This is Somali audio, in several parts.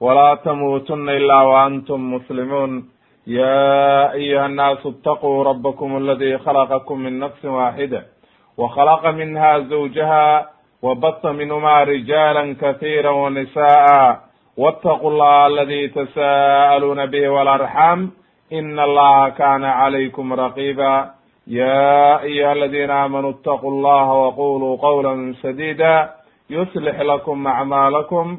ولا تموتن إلا وأنتم مسلمون يا أيها الناس اتقوا ربكم الذي خلقكم من نفس واحدة وخلق منها زوجها وبث منهما رجالا كثيرا ونساء واتقوا الله الذي تساءلون به والأرحام إن الله كان عليكم رقيبا يا أيها الذين آمنوا اتقوا الله وقولوا قولا سديدا يصلح لكم أعمالكم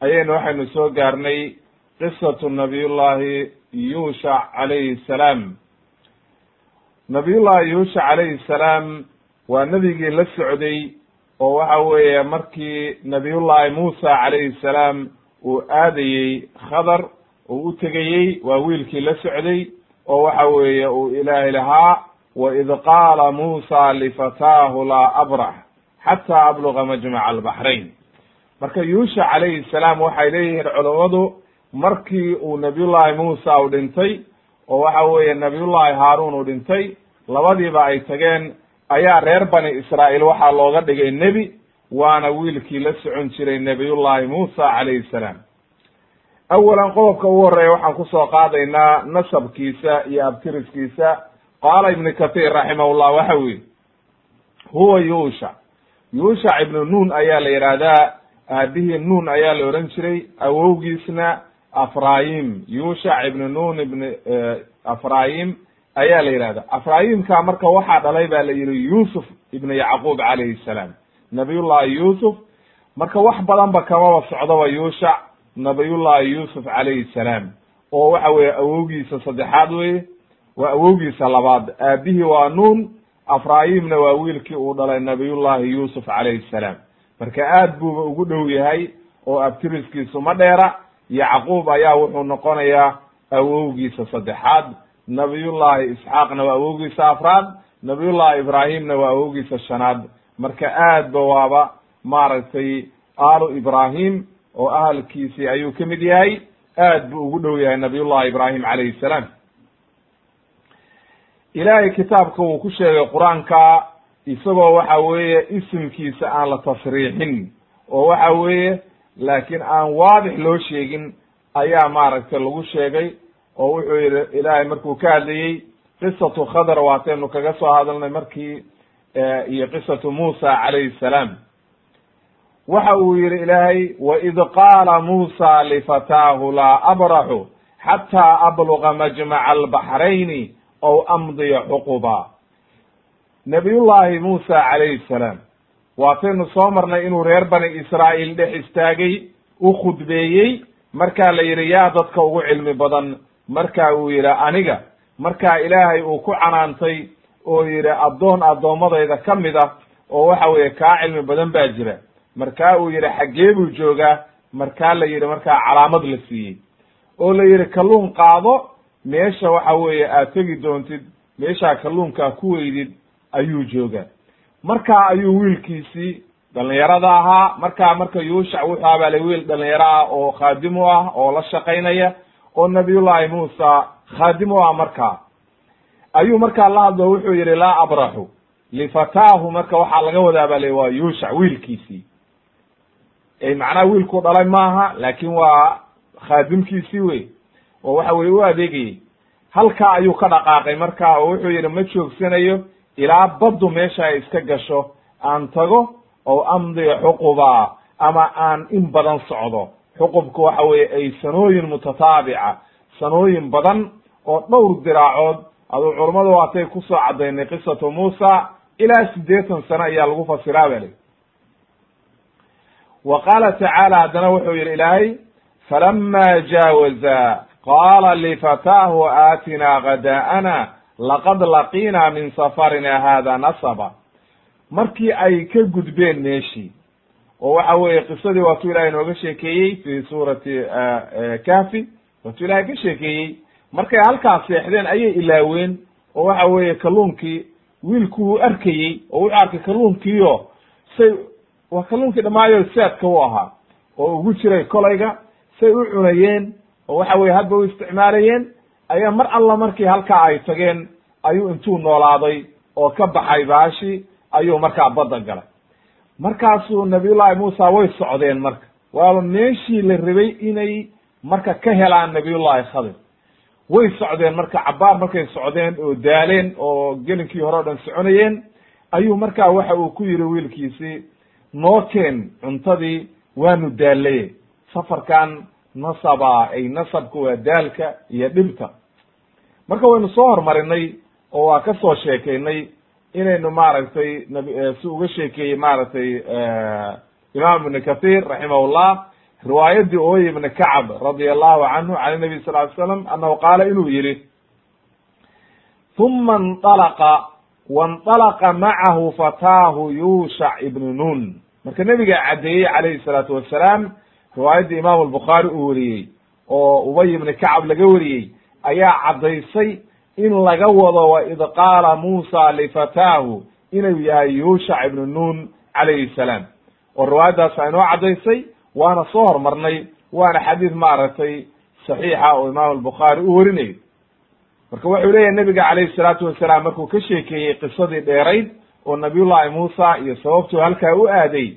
ayaynu waxaynu soo gaarnay qisatu nabiyullaahi yuushac calayhi salaam. Nabiyullahi yuushac calayhi salaam waa nebigii la socday oo waxa weeye markii nabiyullaahi muusa calayhi salaam uu aadayey khadar uu u tegayey waa wiilkii la socday oo waxa weeye uu ilaahay lahaa wa qaala muusa lifataahu laa abrax xata abluga majmaca albaxrayn marka yuusha calayhi salaam waxay leeyihiin culammadu markii uu nabiyullahi muusa u dhintay oo waxa weeye nabiyullahi haaruun uu dhintay labadiiba ay tageen ayaa reer bani israa'iil waxaa looga dhigay nebi waana wiilkii la socon jiray nebiyullahi muusa calayhi salaam. Awalan qodobka ugu horreeya waxaan ku soo qaadaynaa nasabkiisa iyo abtiriskiisa. Qaala ibnu kathir raximahullah waxa weye huwa yuushac yuushac ibnu nuun ayaa la yidhaahdaa aabihii nuun ayaa la odhan jiray awowgiisna afrayim yuushac ibnu nuun ibn afrayim ayaa la yidhahda afrayimka marka waxaa dhalay ba la yihi yuusuf ibnu yacquub calayhi salaam. Nabiyullahi yuusuf marka wax badanba kamaba socdoba yuushac nabiyullahi yuusuf calayhi salaam. Oo waxa weeye awowgiisa saddexaad weye waa awowgiisa labaad. Aabihii waa nuun afrayimna waa wiilkii uu dhalay nabiyullahi yuusuf calayhi salaam marka aad buuba ugu dhow yahay oo abtiriskiisu ma dheera yacquub ayaa wuxuu noqonayaa awowgiisa saddexaad nabiyullahi isxaaqna waa awowgiisa afraad nabiyullahi ibraahimna waa awowgiisa shanaad. Marka aad ba waaba maaragtay aalu ibraahim oo ahalkiisii ayuu ka mid yahay aad buu ugu dhow yahay nabiyullahi ibraahim calayhi salaam. Ilaahay kitaabka uu ku sheegay qur'aanka isagoo waxa weeye isimkiisa aan la tasriixin oo waxa weeye laakiin aan waadix loo sheegin ayaa maaragtay lagu sheegay oo wuxuu yihi ilaahay markuu ka hadlayey qisatu khadr waataynu kaga soo hadalnay markii iyo qisatu musa calayhi salaam. Waxa uu yihi ilaahay waid qaala musa lifataahu laa abraxu xataa abluga majmaca albaxrayni ow amdiya xuquba nabiyullahi musa calayhi salaam. Waataynu soo marnay inuu reer bani israa'iil dhex istaagay u khudbeeyey markaa la yidhi yaa dadka ugu cilmi badan marka uu yidhi aniga markaa ilaahay uu ku canaantay oo yidhi addoon addoommadayda ka mid ah oo waxa weeye kaa cilmi badan baa jira. Markaa uu yidhi xaggee buu joogaa. Markaa la yidhi markaa calaamad la siiyey. Oo la yidhi kalluun qaado meesha waxa weeye aad tegi doontid meeshaa kalluunkaa ku weydid ayuu joogaa. Markaa ayuu wiilkiisii dhalinyarada ahaa. Markaa marka yuushac wuxuu abaalay wiil dhalinyaro ah oo khaadim ah oo la shaqaynaya oo nabiyullahi muusa khaadim u ah markaa. Ayuu markaa la hadlo wuxuu yihi laa abraxu lifataahu. Marka waxaa laga wadaa ba le waa yuushac wiilkiisii. Macnaha wiilkuu dhalay maaha laakin waa khaadimkiisii wey. Oo waxa weye u adeegayey. Halkaa ayuu ka dhaqaaqay marka oo wuxuu yihi ma joogsanayo ilaa baddu meesha ay iska gasho aan tago oo amdiya xuquba ama aan in badan socdo. Xuqubku waxa weeye ay sanooyin mutataabica sanooyin badan oo dhowr diraacood. Aduu culummadu waatay ku soo caddaynay qisatu muusa ilaa siddeetan sano ayaa lagu fasiraa ba li wa qaala tacaala haddana wuxuu yidhi ilaahay falama jaawaza qaala lifataahu aatinaa gadaa'ana laqad laqiinaa min safarina hada nasaba markii ay ka gudbeen meeshii oo waxa weeye qisadii waatuu ilahay nooga sheekeeyey fi suurati kahfi waatuu ilahay ka sheekeeyey markay halkaas seexdeen ayay ilaaween oo waxa weeye kalluunkii wiilku wuu arkayey oo wuxuu arkay kalluunkiio say waa kalluunkii dhammaayo saadka u ahaa oo ugu jiray kolayga say u cunayeen oo waxa weye hadba u isticmaalayeen ayaa mar alla markii halkaa ay tageen ayuu intuu noolaaday oo ka baxay baashi ayuu markaa badda galay. Markaasuu nabiyullahi muusa way socdeen marka. Waaba meeshii la rabay inay marka ka helaan nabiyullahi khadir. Way socdeen marka cabaar markay socdeen oo daaleen oo gelinkii hore o dhan soconayeen ayuu markaa waxa uu ku yidhi wiilkiisii noo keen cuntadii waanu daalaye safarkan nasaba ay nasabka ah waa daalka iyo dhibka marka waynu soo horumarinay oo waa ka soo sheekaynay inaynu maaragtay nab eh, si uga sheekeeyey maaragtay eh, imam ibn kathir raximahullah riwaayadii oy ibn kacb radia allahu canhu can inabiy sal ly slam annahu qaala inuu yihi uma nalaqa waاnطalaqa macahu fataahu yushac ibnu nun. Marka nebigaa caddeeyey calayhi salaatu wasalaam riwaayaddii imaamu albukhaari uu wariyey oo ubay ibni kacab laga wariyey ayaa caddaysay in laga wado waid qaala muusa lifataahu inuu yahay yushac ibnu nun calayhi salaam. Oo riwaayaddaas a inoo caddaysay waana soo hormarnay waana xadiid maaragtay saxiixa oo imaamu albukhaari u warinayo marka wuxuu leeyahay nebiga calayhi salaatu wasalaam markuu ka sheekeeyey qisadii dheerayd oo nabiyullahi muusa iyo sababtuu halkaa u aaday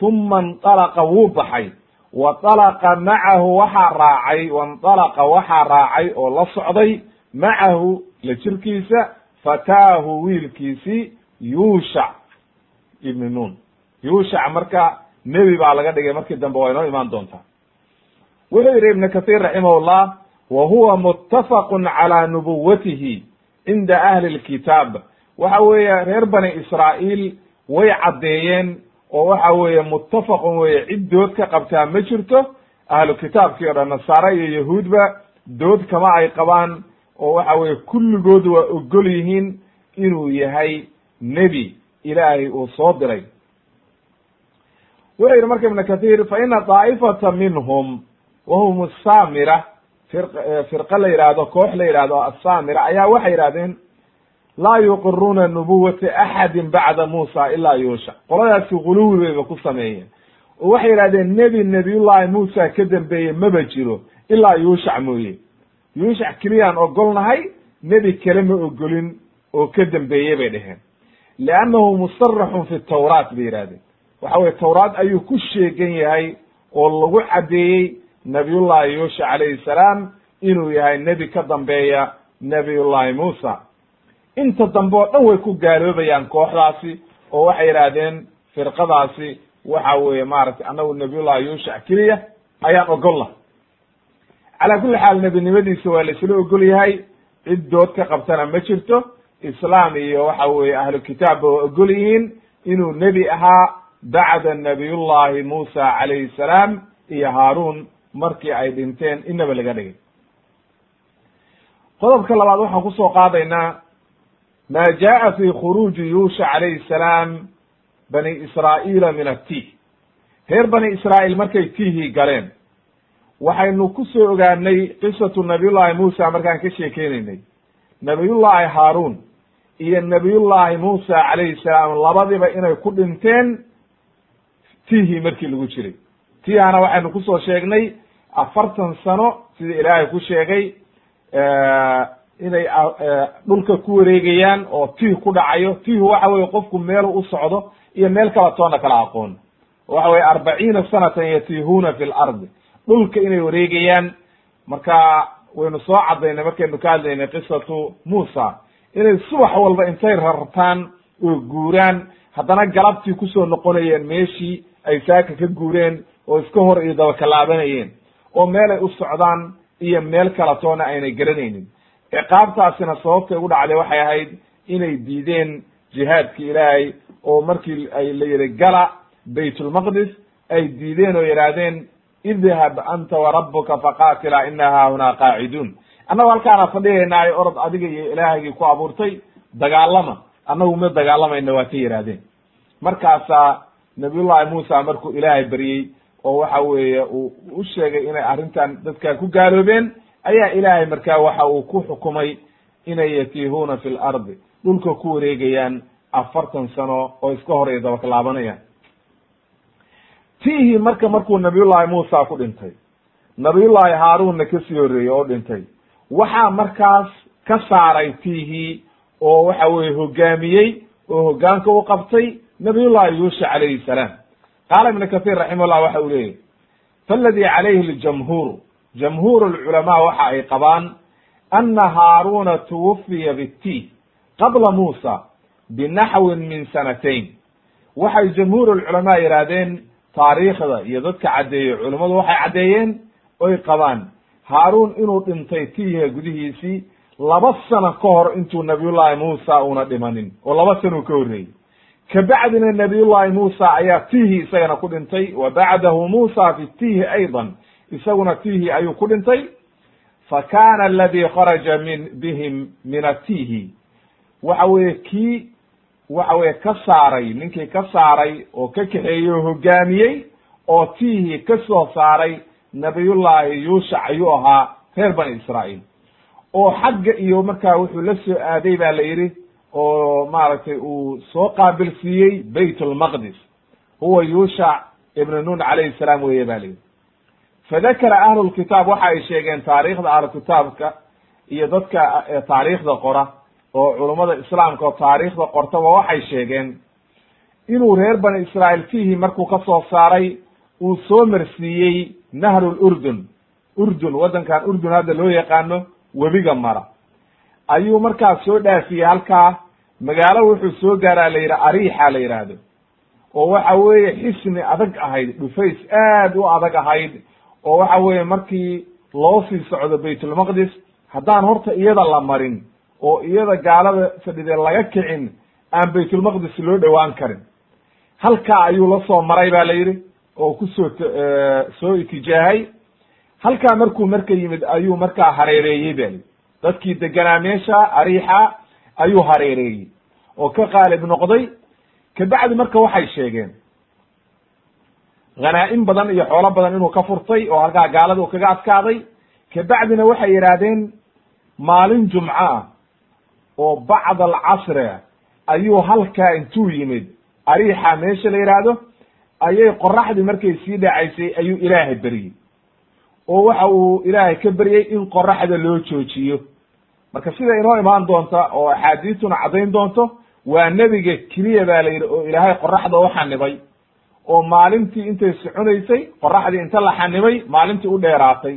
uma nطalaqa wuu baxay wanalaqa macahu waxaa raacay wanalaqa waxaa raacay oo la socday macahu la jirkiisa fataahu wiilkiisii yuushac ibni nuun. Yuushac marka nebi baa laga dhigay markii dambe waa inoo imaan doontaa. Wuxuu yidhi ibnu kathiir raximahullah wa huwa muttafaqun calaa nubuwatihi cinda ahli lkitaab waxa weeye reer bani israa'iil way caddeeyeen oo waxa weeye muttafaqun weye cid dood ka qabtaa ma jirto. Ahlu kitaabkii o dhan nasaare iyo yahuudba dood kama ay qabaan oo waxa weye kulligood waa ogol yihiin inuu yahay nebi ilaahay uu soo diray. Wuxuu yidhi marka ibn kathir fa ina daa'ifata minhum wahum asamira firqa la yihahdo koox la yihahdo asamira ayaa waxay yihahdeen laa yuqiruuna nubuwata axadin bacda muusa ilaa yuusha. Qoladaasi guluwi bayba ku sameeyeen. Oo waxay yihahdeen nebi nebiyullahi muusa ka dambeeye maba jiro ilaa yuushac mooye. Yuushac keliyaan ogolnahay nebi kale ma ogolin oo ka dambeeye bay dheheen liannahu musaraxun fi tawraat bay yihahdeen waxa weye tawraad ayuu ku sheegan yahay oo lagu caddeeyey nabiyullahi yuusha calayhi salaam inuu yahay nebi ka dambeeya nabiyullahi muusa inta dambe oo dhan way ku gaaloobayaan kooxdaasi oo waxay yidhaahdeen firqadaasi waxa weeye maaragtay annagu nabiyullahi yuushac keliya ayaan ogolna calaa kulli xaal nebinimadiisa waa la isla ogol yahay cid dood ka qabtana ma jirto. Islaam iyo waxa weeye ahlu kitaabba waa ogol yihiin inuu nebi ahaa bacda nabiyullahi muusa calayhi salaam iyo haaruun markii ay dhinteen inaba laga dhigay. Qodobka labaad waxaan ku soo qaadaynaa ma jaءa fi khuruuji yuusha calayhi salaam bani israa'iila min atih reer bani israa'iil markay tihii galeen waxaynu ku soo ogaanay qisatu nabiyullahi muusa markaan ka sheekeynaynay nabiyullahi haaruun iyo nabiyullahi muusa calayhi salaam labadiba inay ku dhinteen tihii markii lagu jiray tihana waxaynu ku soo sheegnay afartan sano sida ilaahay ku sheegay inay dhulka ku wareegayaan oo tih ku dhacayo. Tihu waxa weye qofku meelu u socdo iyo meel kala toona kala aqoon. Waxa weye arbaciina sanatan yatihuna fi lardi dhulka inay wareegayaan marka waynu soo cadaynay markaynu ka hadlaynay qisatu muusa inay subax walba intay rartaan oo guuraan haddana galabtii ku soo noqonayeen meeshii ay saaka ka guureen oo iska hor iyo dabakalaabanayeen oo meelay u socdaan iyo meel kala toona aynay garanaynin ciqaabtaasina sababtay ugu dhacday waxay ahayd inay diideen jihaadki ilaahay oo markii ay la yihi gala baytulmaqdis ay diideen oo yidhaahdeen idhab anta warabuka faqaatila ina haahunaa qaaciduun. Annagu halkaana fadhigaynaayo orod adiga iyo ilaahagii ku abuurtay dagaalama. Annagu ma dagaalamayna waa ka yidhaahdeen. Markaasaa nabiyullahi muusa markuu ilaahay baryey oo waxa weeye uu u sheegay inay arrintan dadkaa ku gaaloobeen ayaa ilaahay markaa waxa uu ku xukumay inay yatiihuuna fi lardi dhulka ku wareegayaan afartan sano oo iska hor iyo dabaklaabanayaan. Tiihii marka markuu nabiyullahi muusa ku dhintay nabiyullahi haaruunna ka sii horreeyey oo dhintay waxaa markaas ka saaray tiihii oo waxa weye hogaamiyey oo hogaanka u qabtay nabiyullahi yuusha calayhi salaam. Qaala ibnu kahiir raximahullah waxa uu leeyahy faladii calayhi ljamhuur jamhuur lculamaa waxa ay qabaan ana haaruna tuwafiya bitiih qabla muusa binaxwin min sanatayn waxay jamhuur lculamaa yidhaahdeen taariikhda iyo dadka caddeeyey culummadu waxay caddeeyeen oy qabaan haaruun inuu dhintay tiiha gudihiisii laba sano ka hor intuu nabiyullahi muusa una dhimanin oo laba sano ka horreeyey kabacdina nabiyullahi muusa ayaa tiihi isagana ku dhintay wa bacdahu muusa fi tiihi aydan isaguna tiihi ayuu ku dhintay. Fa kana aladi kharaja min bihim min atiihi. Waxa weye kii waxa weye ka saaray ninkii ka saaray oo ka kaxeeyey oo hogaamiyey oo tiihi ka soo saaray nabiyullahi yuushac ayuu ahaa reer bani israa'iil. Oo xagga iyo markaa wuxuu la soo aaday ba la yidhi oo maaragtay uu soo qaabilsiiyey bayt huwa yuushac ibn nun calayhi salaam weye ba la yidhi fadakara ahlu lkitaab waxa ay sheegeen taariikhda ahlukitaabka iyo dadka taariikhda qora oo culummada islaamka oo taariikhda qortaba waxay sheegeen inuu reer bani israa'iil fiihi markuu ka soo saaray uu soo marsiiyey nahru lurdun urdun waddankan urdun hadda loo yaqaano webiga mara ayuu markaas soo dhaafiyey halkaa magaalo wuxuu soo gaaraa la yidhaha ariixa la yidhaahdo oo waxa weeye xisni adag ahayd dhufays aad u adag ahayd oo waxa weeye markii loo sii socdo baytulmaqdis haddaan horta iyada la marin oo iyada gaalada fadhidee laga kicin aan baytulmaqdis loo dhowaan karin. Halkaa ayuu la soo maray ba la yidhi oo ku soo soo itijaahay halkaa markuu marka yimid ayuu markaa hareereeyey ba yidhi. Dadkii deganaa meesha ariixa ayuu hareereeyey. Oo ka qaalib noqday. Kabacdi marka waxay sheegeen hanaa-in badan iyo xoolo badan inuu ka furtay oo halkaa gaalada uu kaga adkaaday kabacdina waxay yidhaahdeen maalin jumco ah oo bacd alcasri ayuu halkaa intuu yimid. Ariixa meesha la yidhaahdo ayay qoraxdii markay sii dhacaysay ayuu ilaahay beryey oo waxa uu ilaahay ka beryey in qoraxda loo joojiyo. Marka sida inoo imaan doonta oo axaadiistuna caddayn doonto waa nebiga keliya ba la yidhi oo ilaahay qoraxda u xanibay oo maalintii intay soconaysay qoraxdii inta la xanibay maalintii u dheeraatay.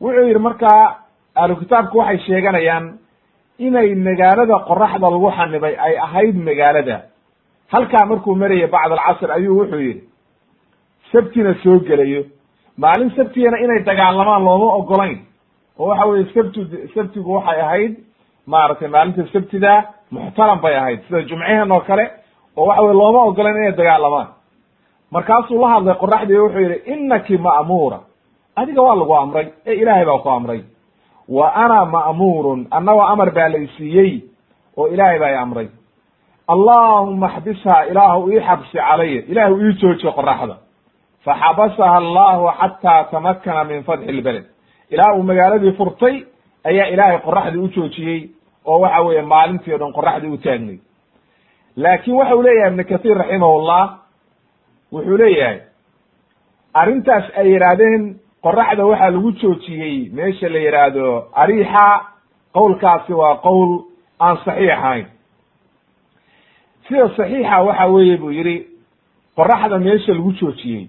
Wuxuu yidhi markaa ahlu kitaabku waxay sheeganayaan inay magaalada qoraxda lagu xanibay ay ahayd magaalada. Halkaa markuu marayay bacd alcasr ayuu wuxuu yidhi sabtina soo gelayo. Maalin sabtigana inay dagaalamaan looma ogolayn oo waxa weye sabtu sabtigu waxay ahayd maaragtay maalinta sabtida muxtaram bay ahayd sida jumcehen oo kale oo waxa weye looma ogolayn inay dagaalamaan markaasuu la hadlay qoraxdii wuxuu yidhi inaki ma'muura. Adiga waa lagu amray ee ilaahay baa ku amray. Wa ana ma'muurun. Annagoo amar baa la isiiyey oo ilaahay baa i amray. Allahuma xbisha ilaahu ii xabsi calaya ilaahu ii jooji qoraxda faxabasaha allahu xataa tamakana min fatxi lbeled ilaa uu magaaladii furtay ayaa ilaahay qoraxdii u joojiyey oo waxa weeye maalintii o dhan qoraxdii u taagnay laakin waxa uu leeyahay ibnu kahiir raximahullah wuxuu leeyahay arrintaas ay yidhaahdeen qoraxda waxaa lagu joojiyey meesha la yidhaahdo ariixa qowlkaasi waa qowl aan saxiix ahayn. Sida saxiixa waxa weeye buu yidhi qoraxda meesha lagu joojiyey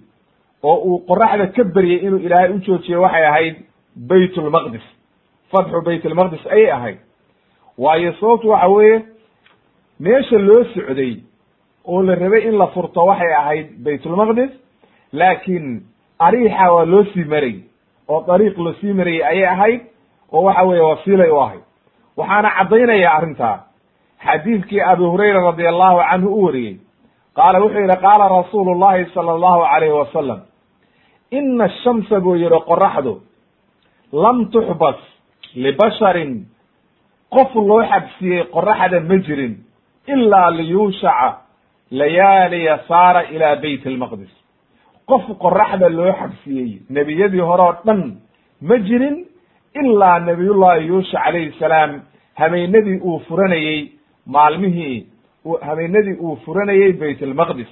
oo uu qoraxda ka beryey inuu ilaahay u joojiyey waxay ahayd bayt lmaqdis fatxu bayt lmaqdis ayay ahayd. Waayo sababtu waxa weeye meesha loo socday oo la rabay in la furto waxay ahayd baytulmaqdis laakiin ariixa waa loo sii marayy oo dariiq la sii marayey ayay ahayd oo waxa weeye wasiilay u ahayd. Waxaana caddaynaya arrintaa xadiidkii abi hurayra radi allahu canhu u wariyey qaala wuxuu yidhi qaala rasuulu llahi sala allahu alayhi wasalam ina ashamsa buu yihi qoraxdu lam tuxbas libasharin qof loo xabsiyey qoraxda ma jirin ilaa liyuushaca layaaliya saara ilaa bayt almaqdis qof qoraxda loo xabsiyey nebiyadii hore oo dhan ma jirin ilaa nabiyullahi yuusha calayhi salaam. Habeenadii uu furanayey maalmihii habeenadii uu furanayey bayt almaqdis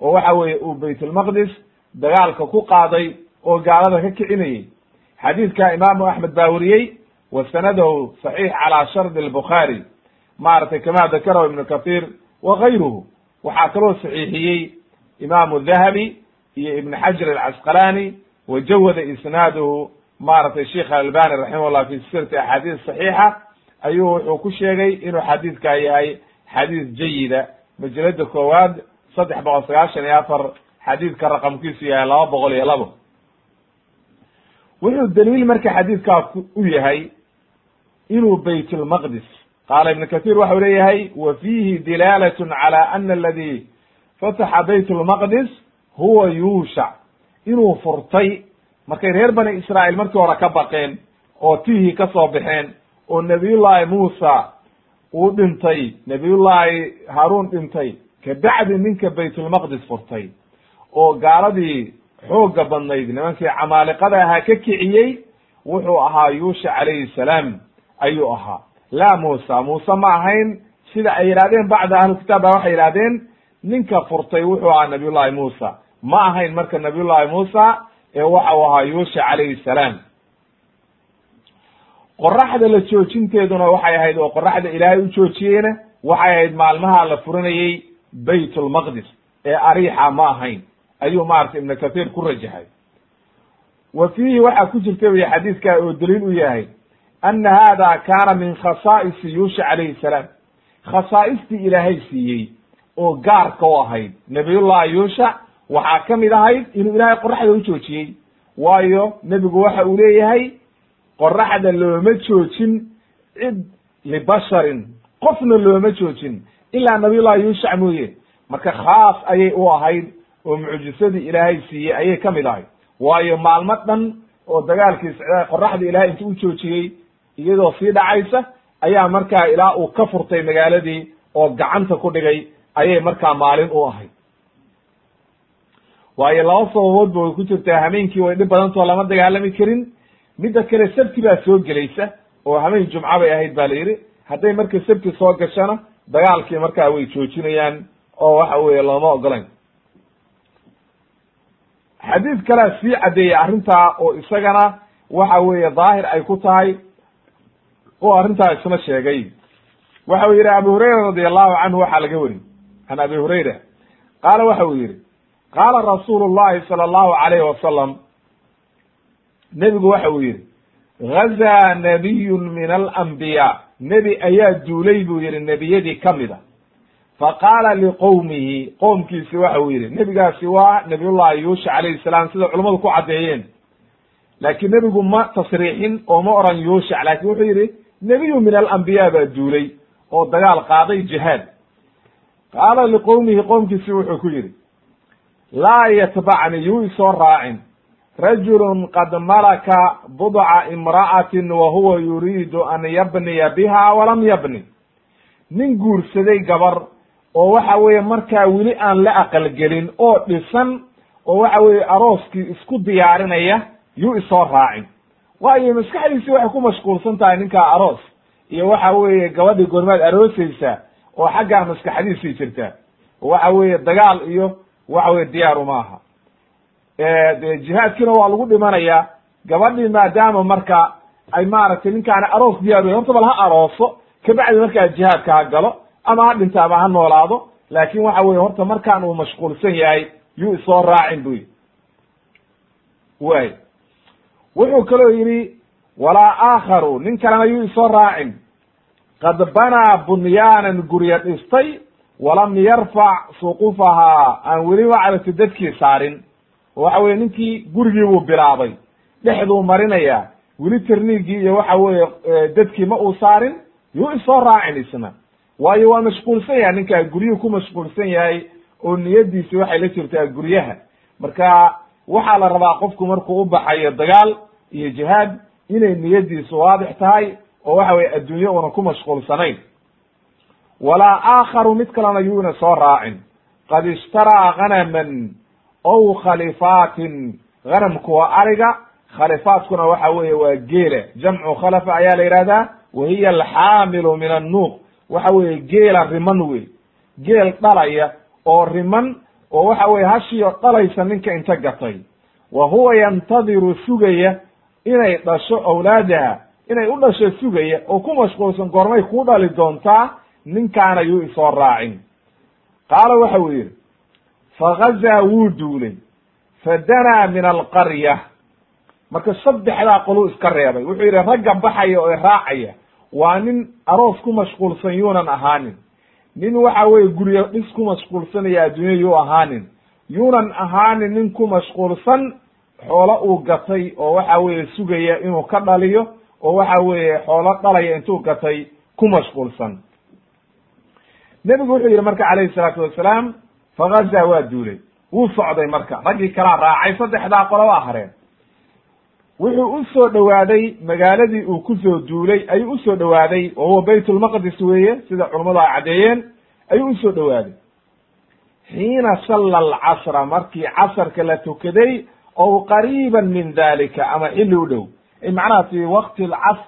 oo waxa weeye uu bayt almaqdis dagaalka ku qaaday oo gaalada ka kicinayey. Xadiidka imaamu axmed baa weriyey wa sanadahu saxiix calaa shardi albukhaari maaragtay kama dakarahu ibnu kathir wa gayruhu waxaa kaloo saxiixiyey imaamu dahabi iyo ibn xajar alcasqalani wa jawada isnaaduhu. Maaragtay sheikh albani raximahullah fi silsilati axaadiis saxiixa ayuu wuxuu ku sheegay inuu xadiidkaa yahay xadiis jayida. Majalada koowaad saddex boqol sagaashan iyo afar xadiidka raqamkiisu yahay laba boqol iyo labo. Wuxuu daliil marka xadiidkaa u yahay inuu bayt qaala ibn kathir waxau leeyahay wa fiihi dilaalat cala ana aladi fataxa bayt lmaqdis huwa yuushac inuu furtay markay reer bani israa'iil markii hore ka baqeen oo tihii ka soo baxeen oo nebiyullaahi muusa uu dhintay nebiyullaahi haaruun dhintay kabacdi ninka baytulmaqdis furtay oo gaaladii xoogga badnayd nimankii camaaliqada ahaa ka kiciyey wuxuu ahaa yuusha calayhi salaam ayuu ahaa laa muusa muuse ma ahayn sida ay yidhahdeen bacda ahlukitaab ba waxay yidhahdeen ninka furtay wuxuu ahaa nabiyullahi muusa ma ahayn marka nabiyullahi muusa ee waxa uu ahaa yuusha calayhi salaam qoraxda la joojinteeduna waxay ahayd oo qoraxda ilaahay u joojiyeyna waxay ahayd maalmaha la furanayey bayt lmaqdis ee ariixa ma ahayn ayuu maaragtay ibnu kathir ku rajaxay wa fiihi waxaa ku jirta wy xadiidka oo daliil u yahay ana hada kaana min khasaa'isi yuusha calayhi salaam khasaa'istii ilaahay siiyey oo gaarka u ahayd nabiyullahi yuusha waxaa ka mid ahayd inuu ilaahay qoraxda u joojiyey waayo nebigu waxa uu leeyahay qoraxda looma joojin cid libasharin qofna looma joojin ilaa nabiyullahi yuushac mooye marka khaas ayay u ahayd oo mucjisadii ilaahay siiyey ayay ka mid ahayd waayo maalmo dhan oo dagaalkii qoraxda ilahay intu u joojiyey iyadoo sii dhacaysa ayaa markaa ilaa uu ka furtay magaaladii oo gacanta ku dhigay ayay markaa maalin u ahayd. Waayo laba sababood ba way ku jirtaa. Hameenkii way dhib badantao lama dagaalami karin. Midda kale sabti baa soo gelaysa oo hameen jumca bay ahayd ba la yidhi. Hadday marka sabti soo gashana dagaalkii markaa way joojinayaan oo waxa weeye looma ogolayn xadiid kalea sii caddeeyey arrintaa oo isagana waxa weeye daahir ay ku tahay oo arrintaa isna sheegay. Waxa uu yidhi abu hurayra radi allahu canhu waxaa laga weri can abi hurayra. Qaala waxa uu yidhi qaala rasuulu llahi sala allahu alayhi wasalam. Nebigu waxa uu yidhi gazaa nabiyun min alambiyaa nebi ayaa duulay buu yidhi nebiyadii ka mid a. Faqaala liqowmihi qoomkiisi waxa uu yidhi nebigaasi waa nabiyullahi yuusha calayhi salaam sida culummadu ku caddeeyeen. Laakiin nebigu ma tasriixin oo ma oran yuushac laakiin wuxuu yidhi nebiyu min alambiyaa baa duulay oo dagaal qaaday jihaad. Qaala liqowmihi qoomkiisi wuxuu ku yidhi laa yatbacni yuu isoo raacin. Rajulun qad malaka budca imra'atin wa huwa yuriidu an yabniya biha walam yabni. Nin guursaday gabar oo waxa weeye markaa weli aan la aqalgelin oo dhisan oo waxa weeye arooskii isku diyaarinaya yuu isoo raacin waayo maskaxdiisi waxay ku mashquulsan tahay ninkaa aroos. Iyo waxa weeye gabadhii goormaad aroosaysa oo xaggaa maskaxdiisii jirta. Waxa weeye dagaal iyo waxa weye diyaaru maaha de jihaadkiina waa lagu dhimanayaa gabadhii maadaama marka ay maaragtay ninkaani aroos diyaar horta bal ha arooso kabacdi markaa jihaadka ha galo ama ha dhinto ama ha noolaado laakin waxa weye horta markaan uu mashquulsan yahay yuu isoo raacin bu yidhi. Way wuxuu kaloo yidhi walaa aakharu nin kalena yuu isoo raacin. Qad banaa bunyaanan gurya dhistay walam yarfac suqufahaa aan weli wacdati dadkii saarin. Waxa weye ninkii gurigii buu bilaabay. Dhexduu marinayaa. Weli terniigii iyo waxa weeye dadkii ma uu saarin yuu isoo raacin isna. Waayo waa mashquulsan yahay ninkaa guryuhu ku mashquulsan yahay oo niyadiisi waxay la jirtaa guryaha. Marka waxaa la rabaa qofku markuu u baxayo dagaal iyo jihaad inay niyadiisu waadix tahay oo waxa weye adduunye una ku mashquulsanayn. Walaa aakharu mid kalena yuuna soo raacin. Qad ishtaraa hanaman ow khalifaatin. Hanamku waa ariga khalifaadkuna waxa weeye waa geela. Jamcu khalafa ayaa la yihahdaa wa hiya alxaamilu min annuuq. Waxa weeye geela riman wey geel dhalaya oo riman oo waxa weye hashiyo dhalaysa ninka inta gatay. Wa huwa yantadiru sugaya inay dhasho awlaadaha inay u dhasho sugaya oo ku mashquulsan goormay kuu dhali doontaa ninkaana yuu isoo raacin. Qaala waxa uu yidhi fagazaa wuu duulay fadanaa min alqarya. Marka saddexdaa qoluu iska reebay. Wuxuu yidhi ragga baxaya oo raacaya waa nin aroos ku mashquulsan yuunan ahaanin nin waxa weye guryo dhis ku mashquulsanaya adduunya yuu ahaanin. Yuunan ahaanin nin ku mashquulsan xoolo uu gatay oo waxa weeye sugaya inuu ka dhaliyo oo waxa weeye xoolo dhalaya intuu gatay ku mashquulsan. Nebigu wuxuu yidhi marka calayhi salaatu wasalaam fagazaa waa duulay. Wuu socday marka. Raggii kalaa raacay saddexdaa qolo waa hareen wuxuu u soo dhowaaday magaaladii uu ku soo duulay ayuu u soo dhowaaday wa huwa bayt lmaqdis weeye sida culammadu ay caddeeyeen ayuu u soo dhowaaday xiina salla alcasra markii casarka la tukaday ow qariiban min dalika ama xilli u dhow. Macnaha fi waqti alcasr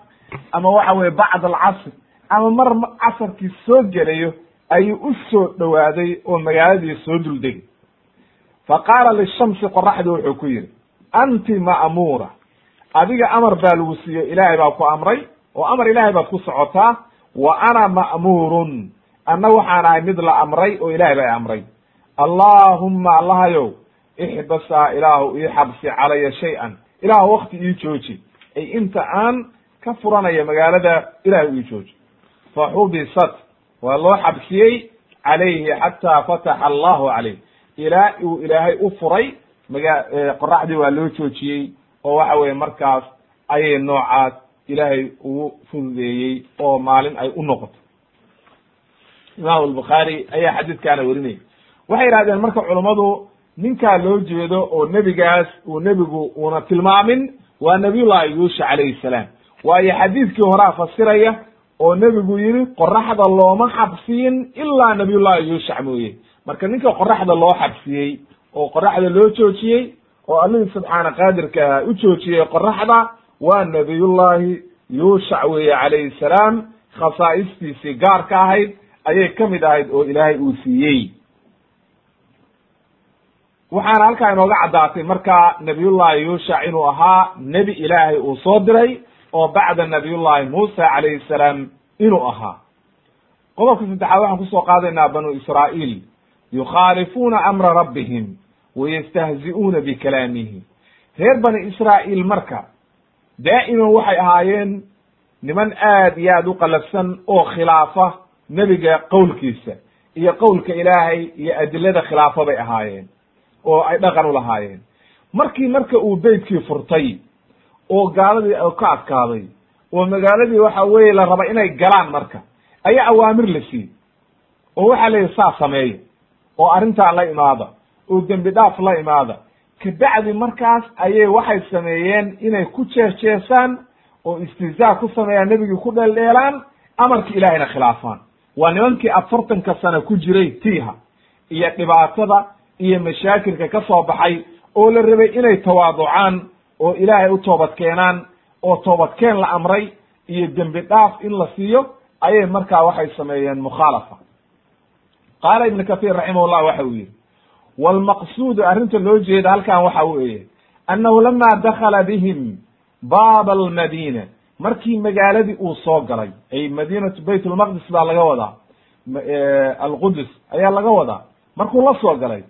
ama waxa weye bacd alcasr ama mar casarkii soo gelayo ayuu u soo dhowaaday oo magaaladii soo duldegay fa qaala lishamsi qoraxdii wuxuu ku yidhi anti ma'muura adiga amar baa lagu siiyey ilaahay baa ku amray oo amar ilaahay baad ku socotaa wa ana ma'muurun. Anna waxaan ahay mid la amray oo ilaahay baa amray. Allaahumma allahayow ixbasaa ilaahu ii xabsi calaya shay-an. Ilaahu wakti ii jooji. Ay inta aan ka furanaya magaalada ilahay ii jooji. Fa xubisat waa loo xabsiyey calayhi xataa fataxa allahu calayh. Ilaa uu ilaahay u furay maga qoraxdii waa loo joojiyey oo waxa weye markaas ayay noocaas ilaahay ugu fududeeyey oo maalin ay u noqoto. Imam albukhaari ayaa xadiidkaana werinayay waxay yidhahdeen marka culummadu ninkaa loo jeedo oo nebigaas uu nebigu una tilmaamin waa nabiyullahi yuusha calayhi salaam. Waayo xadiidkii horaa fasiraya oo nebigu yidhi qoraxda looma xabsiyin ilaa nabiyullahi yuushac mooye. Marka ninka qoraxda loo xabsiyey oo qoraxda loo joojiyey oo allihii subxaana qaadirka aha u joojiyey qoraxda waa nabiyullahi yuushac weeye calayhi salaam. Khasaa'istiisii gaarka ahayd ayay ka mid ahayd oo ilaahay uu siiyey. Waxaana halkaa inooga caddaatay marka nabiyullahi yuushac inuu ahaa nebi ilaahay uu soo diray oo bacda nabiyullahi muusa calayhi salaam inuu ahaa. Qodobka saddexaad waxaan ku soo qaadaynaa banu israa'iil. Yukhaalifuuna amra rabbihim wayastahzi'uuna bikalaamihi reer bani israa'iil marka daa'iman waxay ahaayeen niman aad iyo aad u qalafsan oo khilaafa nebiga qowlkiisa iyo qowlka ilaahay iyo adilada khilaafa bay ahaayeen oo ay dhaqan u lahaayeen. Markii marka uu beytkii furtay oo gaaladii ka adkaaday oo magaaladii waxa weeye la raba inay galaan marka ayaa awaamir la siiyey oo waxaa la yidhi saa sameeya oo arrintaa la imaada oo dembi dhaaf la imaada. Kabacdi markaas ayay waxay sameeyeen inay ku jeesjeesaan oo istihzaa ku sameeyaan nebigii ku dheeldheelaan amarki ilaahayna khilaafaan. Waa nimankii afartanka sano ku jiray tiiha iyo dhibaatada iyo mashaakilka ka soo baxay oo la rabay inay tawaaducaan oo ilaahay u toobad keenaan oo toobadkeen la amray iyo dembi dhaaf in la siiyo ayay markaa waxay sameeyeen mukhaalafa qaala ibnu kahiir raximahullah waxa uu yihi wlmaqsuudu arrinta loo jeeda halkan waxa weeye annahu lama dakala bihim baaba almadina markii magaaladii uu soo galay ay madinatu bayt lmaqdis baa laga wadaa alqudus ayaa laga wadaa markuu la soo galay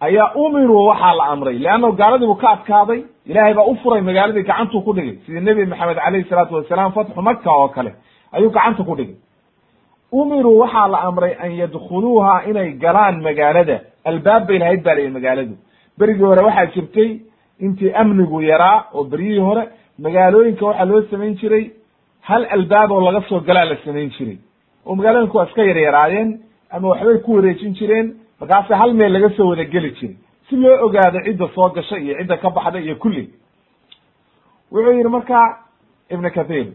ayaa umiruu waxaa la amray leanno gaaladii buu ka adkaaday ilaahay baa u furay magaaladii gacantuu ku dhigay sidii nebi maxamed alayhi salaatu wasalaam fatxu maka oo kale ayuu gacanta ku dhigay umiruu waxaa la amray an yadkhuluuha inay galaan magaalada albaab bay lahayd baa layihi magaaladu. Berigii hore waxaa jirtay intii amnigu yaraa oo beryihii hore magaalooyinka waxaa loo samayn jiray hal albaab oo laga soo galaa la samayn jiray. Oo magaalooyinku waa iska yaryaraayeen ama waxbay ku wareejin jireen markaase hal meel laga soo wada geli jiray. Si loo ogaado cidda soo gasha iyo cidda ka baxda iyo kulli. Wuxuu yidhi marka ibn kathir